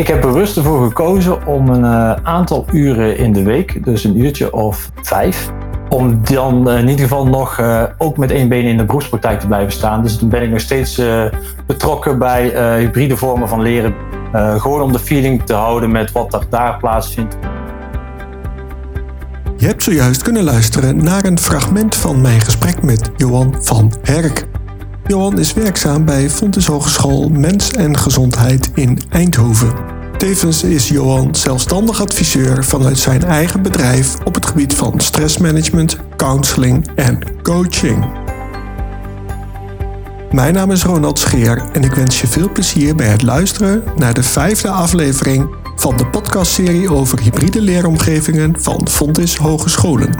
Ik heb bewust ervoor gekozen om een uh, aantal uren in de week, dus een uurtje of vijf, om dan uh, in ieder geval nog uh, ook met één been in de beroepspraktijk te blijven staan. Dus dan ben ik nog steeds betrokken bij hybride vormen van leren. gewoon om de feeling te houden met wat er daar plaatsvindt. Je hebt zojuist kunnen luisteren naar een fragment van mijn gesprek met Johan van Herk. Johan is werkzaam bij Fontes Hogeschool Mens en Gezondheid in Eindhoven. Tevens is Johan zelfstandig adviseur vanuit zijn eigen bedrijf op het gebied van stressmanagement, counseling en coaching. Mijn naam is Ronald Scheer en ik wens je veel plezier bij het luisteren naar de vijfde aflevering van de podcastserie over hybride leeromgevingen van Fontis Hogescholen.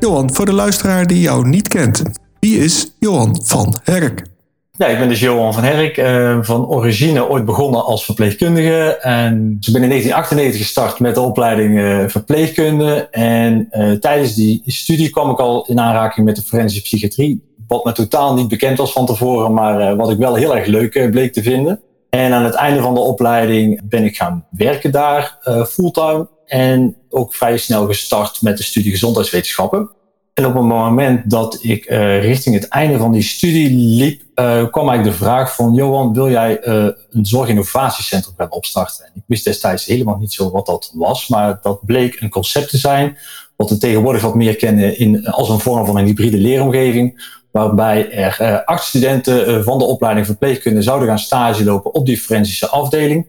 Johan, voor de luisteraar die jou niet kent, wie is Johan van Herk? Ja, ik ben dus Johan van Herk, uh, van origine ooit begonnen als verpleegkundige. En ik ben in 1998 gestart met de opleiding uh, verpleegkunde. En uh, tijdens die studie kwam ik al in aanraking met de forensische psychiatrie. Wat me totaal niet bekend was van tevoren, maar wat ik wel heel erg leuk bleek te vinden. En aan het einde van de opleiding ben ik gaan werken daar, fulltime. En ook vrij snel gestart met de studie gezondheidswetenschappen. En op het moment dat ik uh, richting het einde van die studie liep, uh, kwam eigenlijk de vraag van, Johan, wil jij uh, een zorginnovatiecentrum gaan opstarten? En ik wist destijds helemaal niet zo wat dat was, maar dat bleek een concept te zijn, wat we tegenwoordig wat meer kennen in, als een vorm van een hybride leeromgeving, waarbij er acht studenten van de opleiding verpleegkunde zouden gaan stage lopen op die forensische afdeling.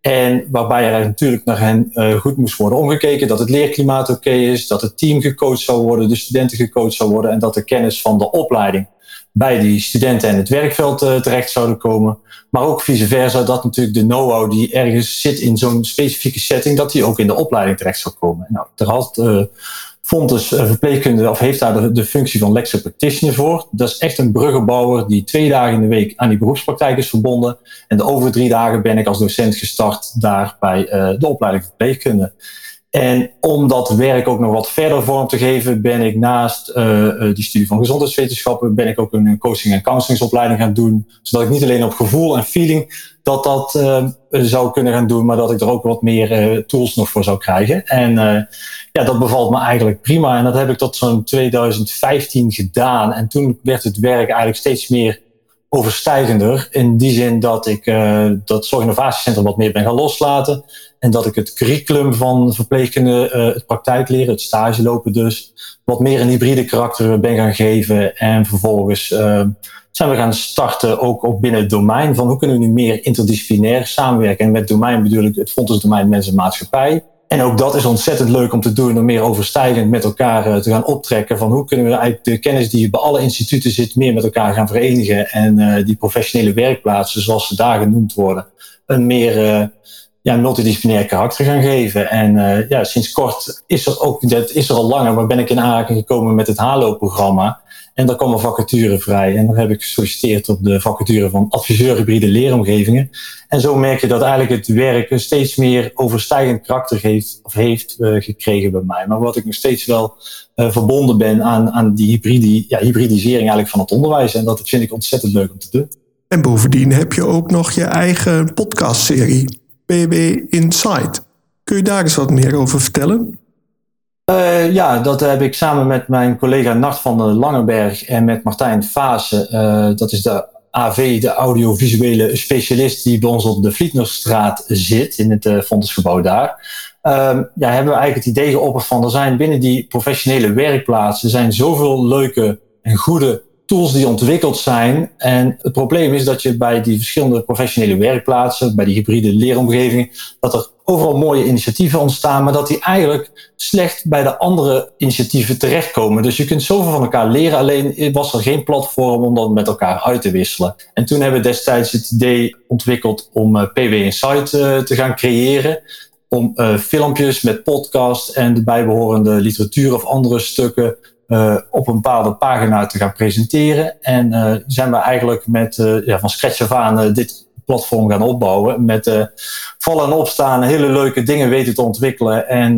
En waarbij er natuurlijk naar hen uh, goed moest worden omgekeken. Dat het leerklimaat oké is, dat het team gecoacht zou worden, de studenten gecoacht zou worden. En dat de kennis van de opleiding bij die studenten en het werkveld uh, terecht zouden komen. Maar ook vice versa, dat natuurlijk de know-how die ergens zit in zo'n specifieke setting, dat die ook in de opleiding terecht zou komen. Nou, er had uh, Fontes uh, verpleegkunde, of heeft daar de, functie van lecture practitioner voor. Dat is echt een bruggenbouwer die twee dagen in de week aan die beroepspraktijk is verbonden. En de over drie dagen ben ik als docent gestart daar bij uh, de opleiding verpleegkunde. En om dat werk ook nog wat verder vorm te geven, ben ik naast uh, die studie van gezondheidswetenschappen, ben ik ook een coaching- en counseling gaan doen. Zodat ik niet alleen op gevoel en feeling dat dat uh, zou kunnen gaan doen, maar dat ik er ook wat meer tools nog voor zou krijgen. En ja, dat bevalt me eigenlijk prima. En dat heb ik tot zo'n 2015 gedaan. En toen werd het werk eigenlijk steeds meer overstijgender. In die zin dat ik dat zorginnovatiecentrum wat meer ben gaan loslaten. En dat ik het curriculum van verpleegkunde, uh, het praktijkleren, het stage lopen dus, wat meer een hybride karakter ben gaan geven. En vervolgens uh, zijn we gaan starten ook op binnen het domein van hoe kunnen we nu meer interdisciplinair samenwerken. En met domein bedoel ik het domein mensen maatschappij. En ook dat is ontzettend leuk om te doen, om meer overstijgend met elkaar uh, te gaan optrekken. Van hoe kunnen we eigenlijk de kennis die bij alle instituten zit, meer met elkaar gaan verenigen. En uh, die professionele werkplaatsen, zoals ze daar genoemd worden, een meer ja, multidisciplinair karakter gaan geven. En ja, sinds kort is er ook, dat is er al langer, maar ben ik in aanraking gekomen met het HALO-programma. En daar kwam een vacature vrij. En dan heb ik gesolliciteerd op de vacature van adviseur hybride leeromgevingen. En zo merk je dat eigenlijk het werk steeds meer overstijgend karakter heeft, of heeft uh, gekregen bij mij. Maar wat ik nog steeds wel uh, verbonden ben aan, aan die hybride, ja, hybridisering eigenlijk van het onderwijs. En dat vind ik ontzettend leuk om te doen. En bovendien heb je ook nog je eigen podcastserie, BB Insight. Kun je daar eens wat meer over vertellen? Uh, ja, dat heb ik samen met mijn collega Nart van der Langenberg en met Martijn Fase. Uh, dat is de AV, de audiovisuele specialist die bij ons op de Vlietnerstraat zit, in het uh, daar. Ehm, ja, hebben we eigenlijk het idee geopperd van er zijn binnen die professionele werkplaatsen zijn zoveel leuke en goede tools die ontwikkeld zijn. En het probleem is dat je bij die verschillende professionele werkplaatsen, bij die hybride leeromgevingen, dat er overal mooie initiatieven ontstaan, maar dat die eigenlijk slecht bij de andere initiatieven terechtkomen. Dus je kunt zoveel van elkaar leren, alleen was er geen platform om dat met elkaar uit te wisselen. En toen hebben we destijds het idee ontwikkeld om uh, PW Insight uh, te gaan creëren. Om uh, filmpjes met podcast en de bijbehorende literatuur of andere stukken uh, op een bepaalde pagina te gaan presenteren. En uh, zijn we eigenlijk met uh, ja, van scratch af aan dit platform gaan opbouwen. Met vallen en opstaan, hele leuke dingen weten te ontwikkelen. En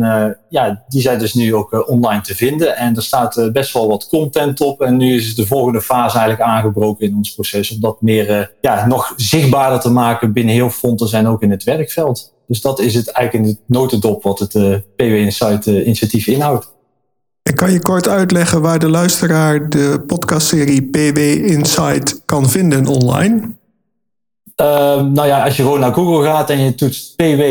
ja, die zijn dus nu ook online te vinden. En er staat best wel wat content op. En nu is de volgende fase eigenlijk aangebroken in ons proces. Om dat meer ja, nog zichtbaarder te maken binnen heel Fontes en ook in het werkveld. Dus dat is het eigenlijk in het notendop wat het PW Insight initiatief inhoudt. Kan je kort uitleggen waar de luisteraar de podcastserie PW Insight kan vinden online? Ehm, nou ja, als je gewoon naar Google gaat en je toetst PW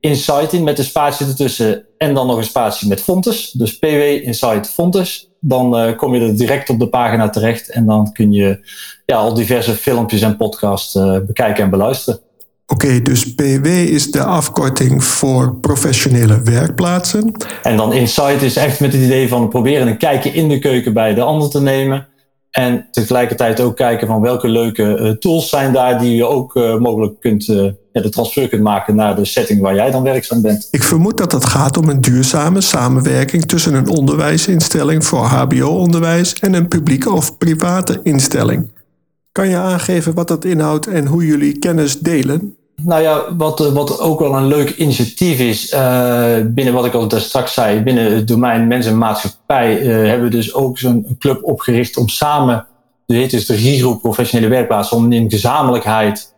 Insight in met een spatie ertussen en dan nog een spatie met Fontes. Dus PW Insight Fontes. Dan uh, kom je er direct op de pagina terecht en dan kun je ja, al diverse filmpjes en podcasts uh, bekijken en beluisteren. Oké, dus PW is de afkorting voor professionele werkplaatsen. En dan Insight is echt met het idee van proberen een kijkje in de keuken bij de ander te nemen. En tegelijkertijd ook kijken van welke leuke uh, tools zijn daar die je ook uh, mogelijk kunt, uh, ja, de transfer kunt maken naar de setting waar jij dan werkzaam bent. Ik vermoed dat het gaat om een duurzame samenwerking tussen een onderwijsinstelling voor HBO-onderwijs en een publieke of private instelling. Kan je aangeven wat dat inhoudt en hoe jullie kennis delen? Nou ja, wat, wat ook wel een leuk initiatief is, uh, binnen wat ik al straks zei, binnen het domein mens en maatschappij, uh, hebben we dus ook zo'n club opgericht om samen, de heet dus de GIRO professionele werkplaats, om in gezamenlijkheid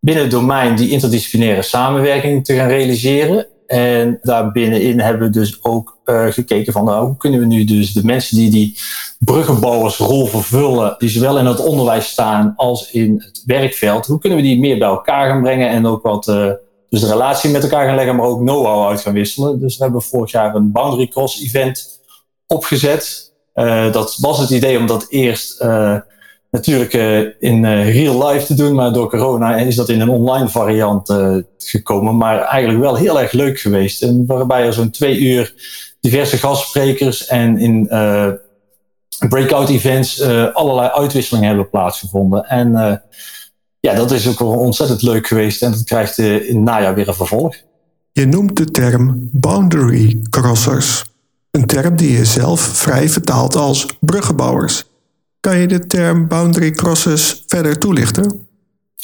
binnen het domein die interdisciplinaire samenwerking te gaan realiseren. En daarbinnenin hebben we dus ook uh, gekeken van nou, hoe kunnen we nu dus de mensen die die bruggenbouwersrol vervullen, die zowel in het onderwijs staan als in het werkveld, hoe kunnen we die meer bij elkaar gaan brengen en ook wat uh, dus de relatie met elkaar gaan leggen, maar ook know-how uit gaan wisselen. Dus we hebben vorig jaar een Boundary Cross event opgezet. Uh, dat was het idee om dat eerst natuurlijk uh, in uh, real life te doen, maar door corona is dat in een online variant uh, gekomen. Maar eigenlijk wel heel erg leuk geweest. En waarbij er zo'n twee uur diverse gastsprekers en in breakout events allerlei uitwisselingen hebben plaatsgevonden. En ja, dat is ook wel ontzettend leuk geweest. En dat krijgt in het najaar weer een vervolg. Je noemt de term boundary crossers. Een term die je zelf vrij vertaalt als bruggenbouwers. Kan je de term boundary crosses verder toelichten?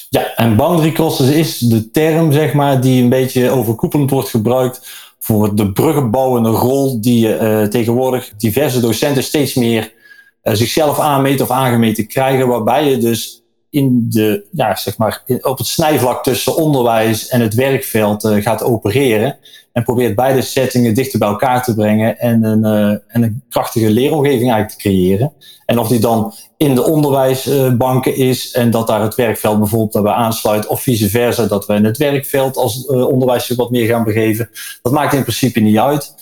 Ja, en boundary crosses is de term zeg maar, die een beetje overkoepelend wordt gebruikt voor de bruggenbouwende rol die uh, tegenwoordig diverse docenten steeds meer uh, zichzelf aanmeten of aangemeten krijgen, waarbij je dus in de, ja, zeg maar, op het snijvlak tussen onderwijs en het werkveld uh, gaat opereren. En probeert beide settingen dichter bij elkaar te brengen en een, uh, en een krachtige leeromgeving eigenlijk te creëren. En of die dan in de onderwijsbanken is en dat daar het werkveld bijvoorbeeld daarbij aansluit, of vice versa, dat we in het werkveld als uh, onderwijs wat meer gaan begeven. Dat maakt in principe niet uit.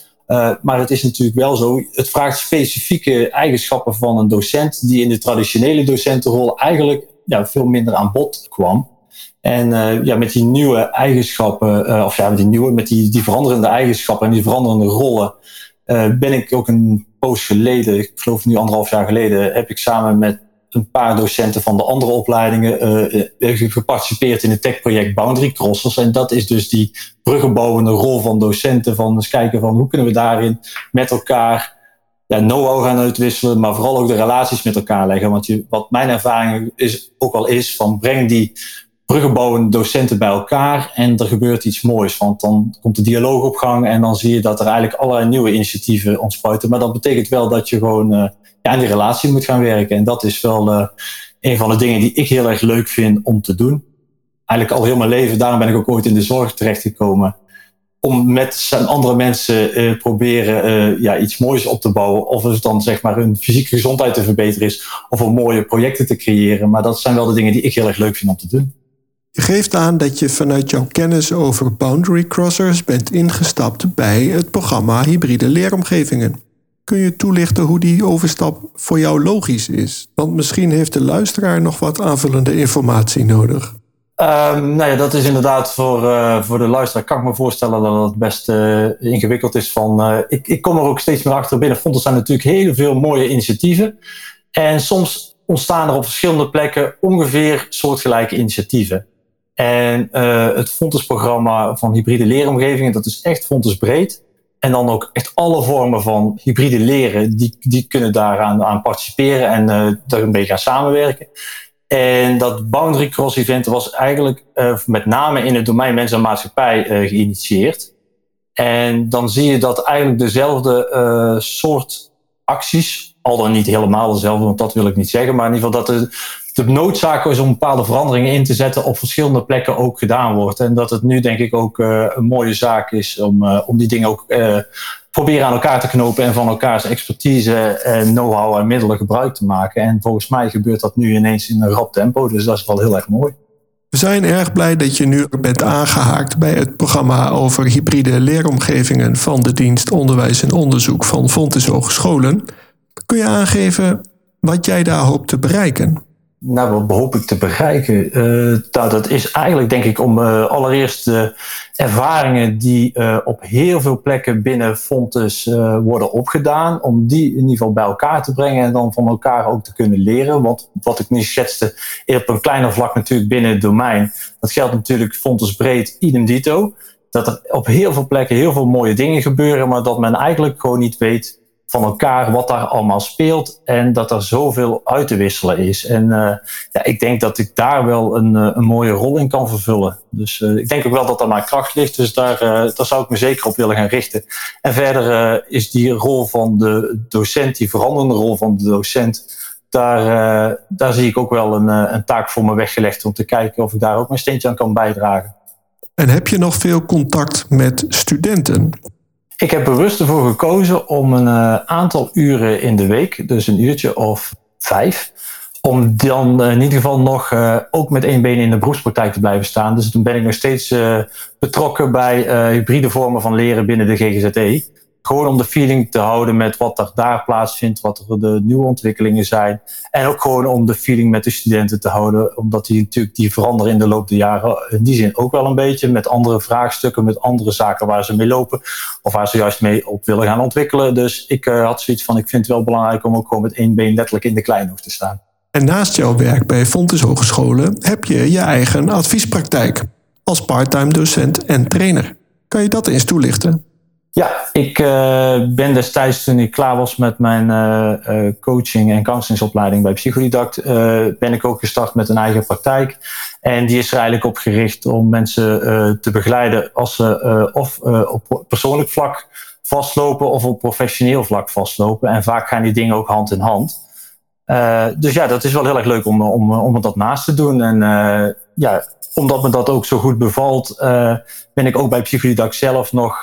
Maar het is natuurlijk wel zo, het vraagt specifieke eigenschappen van een docent die in de traditionele docentenrol eigenlijk ja, veel minder aan bod kwam. En uh, ja, met die nieuwe eigenschappen, uh, of ja, met die nieuwe, met die, die veranderende eigenschappen en die veranderende rollen, uh, ben ik ook een poos geleden, ik geloof nu anderhalf jaar geleden, heb ik samen met een paar docenten van de andere opleidingen geparticipeerd in het techproject Boundary Crossers. En dat is dus die bruggenbouwende rol van docenten, van eens kijken van hoe kunnen we daarin met elkaar ja, know-how gaan uitwisselen, maar vooral ook de relaties met elkaar leggen. Want je, wat mijn ervaring is, ook al is, van breng die bruggenbouwende docenten bij elkaar en er gebeurt iets moois. Want dan komt de dialoog op gang en dan zie je dat er eigenlijk allerlei nieuwe initiatieven ontspuiten. Maar dat betekent wel dat je gewoon uh, ja, aan die relatie moet gaan werken. En dat is wel uh, een van de dingen die ik heel erg leuk vind om te doen. Eigenlijk al heel mijn leven, daarom ben ik ook ooit in de zorg terechtgekomen om met andere mensen uh, proberen uh, ja, iets moois op te bouwen. Of het dan zeg maar hun fysieke gezondheid te verbeteren is. Of om mooie projecten te creëren. Maar dat zijn wel de dingen die ik heel erg leuk vind om te doen. Je geeft aan dat je vanuit jouw kennis over boundary crossers bent ingestapt bij het programma Hybride Leeromgevingen. Kun je toelichten hoe die overstap voor jou logisch is? Want misschien heeft de luisteraar nog wat aanvullende informatie nodig. Um, nou ja, dat is inderdaad voor, uh, voor de luisteraar. Kan ik me voorstellen dat het best uh, ingewikkeld is. Van, uh, ik, ik kom er ook steeds meer achter. Binnen Fontes zijn natuurlijk heel veel mooie initiatieven. En soms ontstaan er op verschillende plekken ongeveer soortgelijke initiatieven. En het Fontes-programma van hybride leeromgevingen, dat is echt Fontes breed. En dan ook echt alle vormen van hybride leren, die, die kunnen daaraan aan participeren en daar een beetje gaan samenwerken. En dat Boundary Cross Event was eigenlijk uh, met name in het domein mensen en maatschappij uh, geïnitieerd. En dan zie je dat eigenlijk dezelfde uh, soort acties, al dan niet helemaal dezelfde, want dat wil ik niet zeggen, maar in ieder geval dat de de noodzaak is om bepaalde veranderingen in te zetten op verschillende plekken ook gedaan wordt. En dat het nu denk ik ook een mooie zaak is om, om die dingen ook proberen aan elkaar te knopen en van elkaars expertise en know-how en middelen gebruik te maken. En volgens mij gebeurt dat nu ineens in een rap tempo, dus dat is wel heel erg mooi. We zijn erg blij dat je nu bent aangehaakt bij het programma over hybride leeromgevingen van de dienst Onderwijs en Onderzoek van Fontys Hogescholen. Kun je aangeven wat jij daar hoopt te bereiken? Nou, wat hoop ik te bereiken? Uh, dat is eigenlijk, denk ik, om uh, allereerst de ervaringen die uh, op heel veel plekken binnen Fontes worden opgedaan, om die in ieder geval bij elkaar te brengen en dan van elkaar ook te kunnen leren. Want wat ik nu schetste, op een kleiner vlak natuurlijk binnen het domein, dat geldt natuurlijk Fontes breed, idem dito. Dat er op heel veel plekken heel veel mooie dingen gebeuren, maar dat men eigenlijk gewoon niet weet van elkaar wat daar allemaal speelt en dat er zoveel uit te wisselen is. En uh, ja, ik denk dat ik daar wel een, uh, een mooie rol in kan vervullen. Dus uh, ik denk ook wel dat dat naar kracht ligt, dus daar, daar zou ik me zeker op willen gaan richten. En verder is die rol van de docent, die veranderende rol van de docent, daar, daar zie ik ook wel een, een taak voor me weggelegd om te kijken of ik daar ook mijn steentje aan kan bijdragen. En heb je nog veel contact met studenten? Ik heb bewust ervoor gekozen om een uh, aantal uren in de week, dus een uurtje of vijf, om dan uh, in ieder geval nog uh, ook met één been in de beroepspraktijk te blijven staan. Dus toen ben ik nog steeds betrokken bij hybride vormen van leren binnen de GGZE. Gewoon om de feeling te houden met wat er daar plaatsvindt, wat er de nieuwe ontwikkelingen zijn. En ook gewoon om de feeling met de studenten te houden, omdat die natuurlijk die veranderen in de loop der jaren. In die zin ook wel een beetje met andere vraagstukken, met andere zaken waar ze mee lopen. Of waar ze juist mee op willen gaan ontwikkelen. Dus ik uh, had zoiets van, ik vind het wel belangrijk om ook gewoon met één been letterlijk in de kleinhoofd te staan. En naast jouw werk bij Fontes Hogescholen heb je je eigen adviespraktijk als parttime docent en trainer. Kan je dat eens toelichten? Ja, ik uh, ben destijds toen ik klaar was met mijn uh, uh, coaching en counseling bij Psychodidact, ben ik ook gestart met een eigen praktijk. En die is er eigenlijk op gericht om mensen te begeleiden als ze of op persoonlijk vlak vastlopen of op professioneel vlak vastlopen. En vaak gaan die dingen ook hand in hand. Dus ja, dat is wel heel erg leuk om, om, om dat naast te doen. En ja, omdat me dat ook zo goed bevalt, uh, ben ik ook bij Psychodidact zelf nog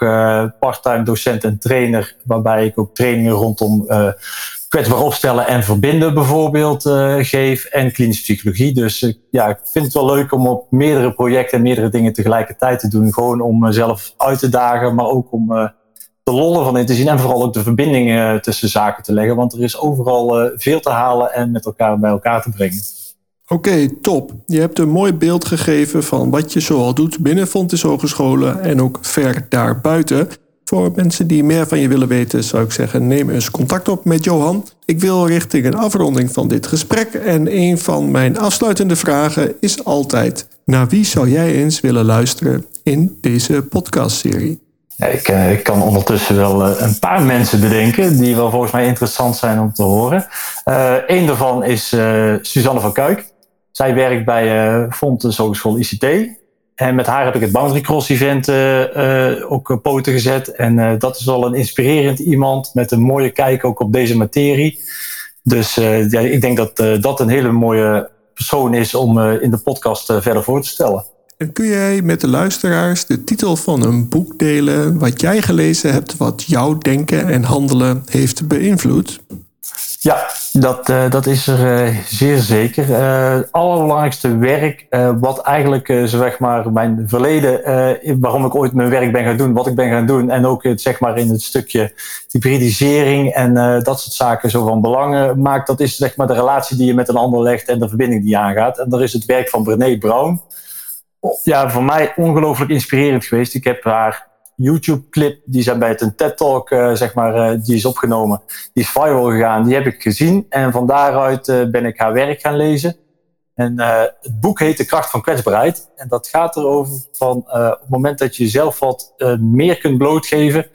parttime docent en trainer. Waarbij ik ook trainingen rondom kwetsbaar opstellen en verbinden bijvoorbeeld geef. En klinische psychologie. Dus ja, ik vind het wel leuk om op meerdere projecten en meerdere dingen tegelijkertijd te doen. Gewoon om mezelf uit te dagen, maar ook om de lollen van in te. En vooral ook de verbindingen tussen zaken te leggen. Want er is overal veel te halen en met elkaar bij elkaar te brengen. Oké, top. Je hebt een mooi beeld gegeven van wat je zoal doet binnen Fontes Hogescholen en ook ver daarbuiten. Voor mensen die meer van je willen weten, zou ik zeggen: neem eens contact op met Johan. Ik wil richting een afronding van dit gesprek. En een van mijn afsluitende vragen is altijd: naar wie zou jij eens willen luisteren in deze podcastserie? Ja, ik, kan ondertussen wel uh, een paar mensen bedenken die wel volgens mij interessant zijn om te horen. Uh, een daarvan is Suzanne van Kuik. Zij werkt bij uh, Fontes Hogeschool ICT. En met haar heb ik het Boundary Cross Event ook poten gezet. En dat is wel een inspirerend iemand met een mooie kijk ook op deze materie. Dus ja, ik denk dat dat een hele mooie persoon is om in de podcast verder voor te stellen. Kun jij met de luisteraars de titel van een boek delen wat jij gelezen hebt, wat jouw denken en handelen heeft beïnvloed? Ja, dat, uh, dat is er uh, zeer zeker. Uh, het allerbelangrijkste werk, wat eigenlijk zeg maar mijn verleden, waarom ik ooit mijn werk ben gaan doen, wat ik ben gaan doen, en ook zeg maar in het stukje hybridisering en dat soort zaken zo van belang maakt, dat is zeg maar de relatie die je met een ander legt en de verbinding die je aangaat. En dat is het werk van Brené Brown. Ja, voor mij ongelooflijk inspirerend geweest. Ik heb haar YouTube-clip, die zijn bij een TED-talk, uh, zeg maar, uh, die is opgenomen. Die is viral gegaan, die heb ik gezien. En van daaruit uh, ben ik haar werk gaan lezen. En het boek heet De Kracht van Kwetsbaarheid. En dat gaat erover van op het moment dat je jezelf wat meer kunt blootgeven.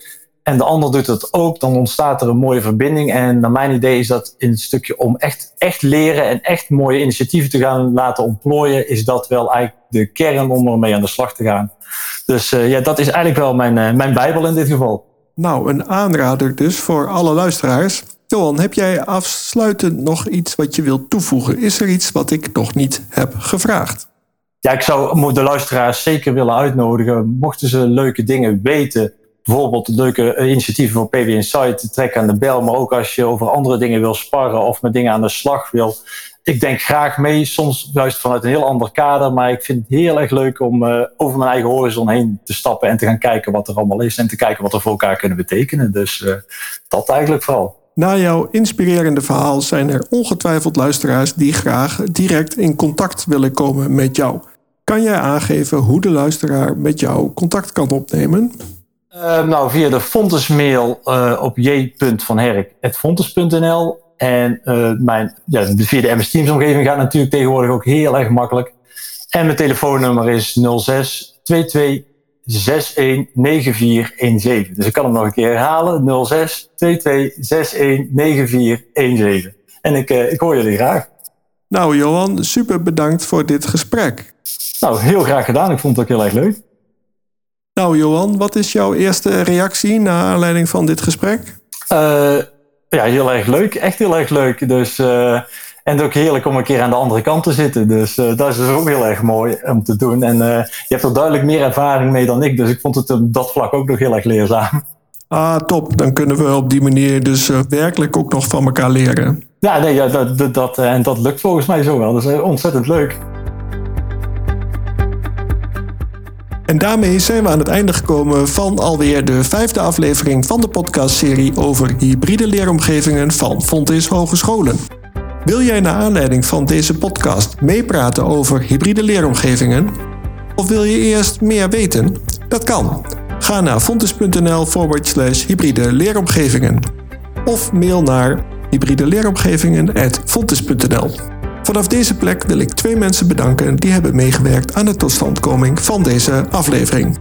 En de ander doet het ook, dan ontstaat er een mooie verbinding. En naar mijn idee is dat in het stukje om echt, echt leren en echt mooie initiatieven te gaan laten ontplooien, is dat wel eigenlijk de kern om ermee aan de slag te gaan. Dus uh, ja, dat is eigenlijk wel mijn, uh, mijn Bijbel in dit geval. Nou, een aanrader dus voor alle luisteraars. Johan, heb jij afsluitend nog iets wat je wilt toevoegen? Is er iets wat ik nog niet heb gevraagd? Ja, ik zou de luisteraars zeker willen uitnodigen. Mochten ze leuke dingen weten, bijvoorbeeld leuke initiatieven voor PB Insight, trek aan de bel. Maar ook als je over andere dingen wil sparren of met dingen aan de slag wil. Ik denk graag mee, soms juist vanuit een heel ander kader. Maar ik vind het heel erg leuk om uh, over mijn eigen horizon heen te stappen en te gaan kijken wat er allemaal is. En te kijken wat we voor elkaar kunnen betekenen. Dus uh, dat eigenlijk vooral. Na jouw inspirerende verhaal zijn er ongetwijfeld luisteraars die graag direct in contact willen komen met jou. Kan jij aangeven hoe de luisteraar met jou contact kan opnemen? Uh, nou, via de Fontesmail uh, op j.vanherk.fontes.nl. En uh, mijn, ja, via de MS Teams omgeving gaat natuurlijk tegenwoordig ook heel erg makkelijk. En mijn telefoonnummer is 06 22 619417. Dus ik kan hem nog een keer herhalen. 06 22 619417. En ik, ik hoor jullie graag. Nou Johan, super bedankt voor dit gesprek. Nou, heel graag gedaan. Ik vond het ook heel erg leuk. Nou, Johan, wat is jouw eerste reactie naar aanleiding van dit gesprek? Uh, ja, heel erg leuk. Echt heel erg leuk. Dus, uh, en het ook heerlijk om een keer aan de andere kant te zitten. Dus uh, dat is dus ook heel erg mooi om te doen. En je hebt er duidelijk meer ervaring mee dan ik. Dus ik vond het op dat vlak ook nog heel erg leerzaam. Ah, top. Dan kunnen we op die manier dus werkelijk ook nog van elkaar leren. Ja, nee, ja, dat, dat, dat, en dat lukt volgens mij zo wel. Dat is ontzettend leuk. En daarmee zijn we aan het einde gekomen van alweer de vijfde aflevering van de podcastserie over hybride leeromgevingen van Fontis Hogescholen. Wil jij naar aanleiding van deze podcast meepraten over hybride leeromgevingen? Of wil je eerst meer weten? Dat kan. Ga naar fontis.nl forward slash hybride leeromgevingen. Of mail naar hybride leeromgevingen.fontis.nl. Vanaf deze plek wil ik twee mensen bedanken die hebben meegewerkt aan de totstandkoming van deze aflevering.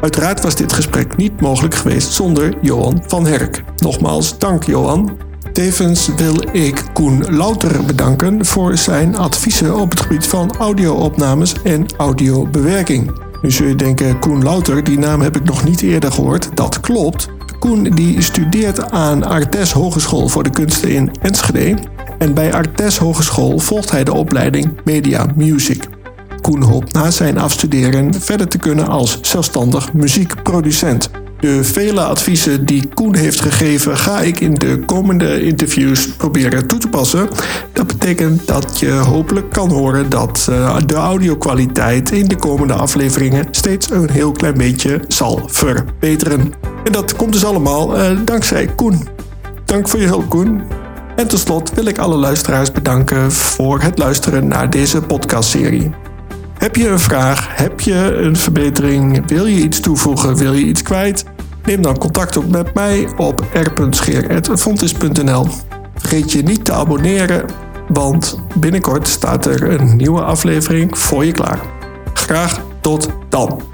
Uiteraard was dit gesprek niet mogelijk geweest zonder Johan van Herk. Nogmaals dank Johan. Tevens wil ik Koen Louter bedanken voor zijn adviezen op het gebied van audio-opnames en audiobewerking. Nu zul je denken, Koen Louter, die naam heb ik nog niet eerder gehoord. Dat klopt. Koen die studeert aan Artes Hogeschool voor de Kunsten in Enschede en bij Artes Hogeschool volgt hij de opleiding Media Music. Koen hoopt na zijn afstuderen verder te kunnen als zelfstandig muziekproducent. De vele adviezen die Koen heeft gegeven ga ik in de komende interviews proberen toe te passen. Dat betekent dat je hopelijk kan horen dat eh, de audiokwaliteit in de komende afleveringen steeds een heel klein beetje zal verbeteren. En dat komt dus allemaal uh, dankzij Koen. Dank voor je hulp, Koen. En tot slot wil ik alle luisteraars bedanken voor het luisteren naar deze podcastserie. Heb je een vraag? Heb je een verbetering? Wil je iets toevoegen? Wil je iets kwijt? Neem dan contact op met mij op r.scheer.fontis.nl. Vergeet je niet te abonneren, want binnenkort staat er een nieuwe aflevering voor je klaar. Graag tot dan.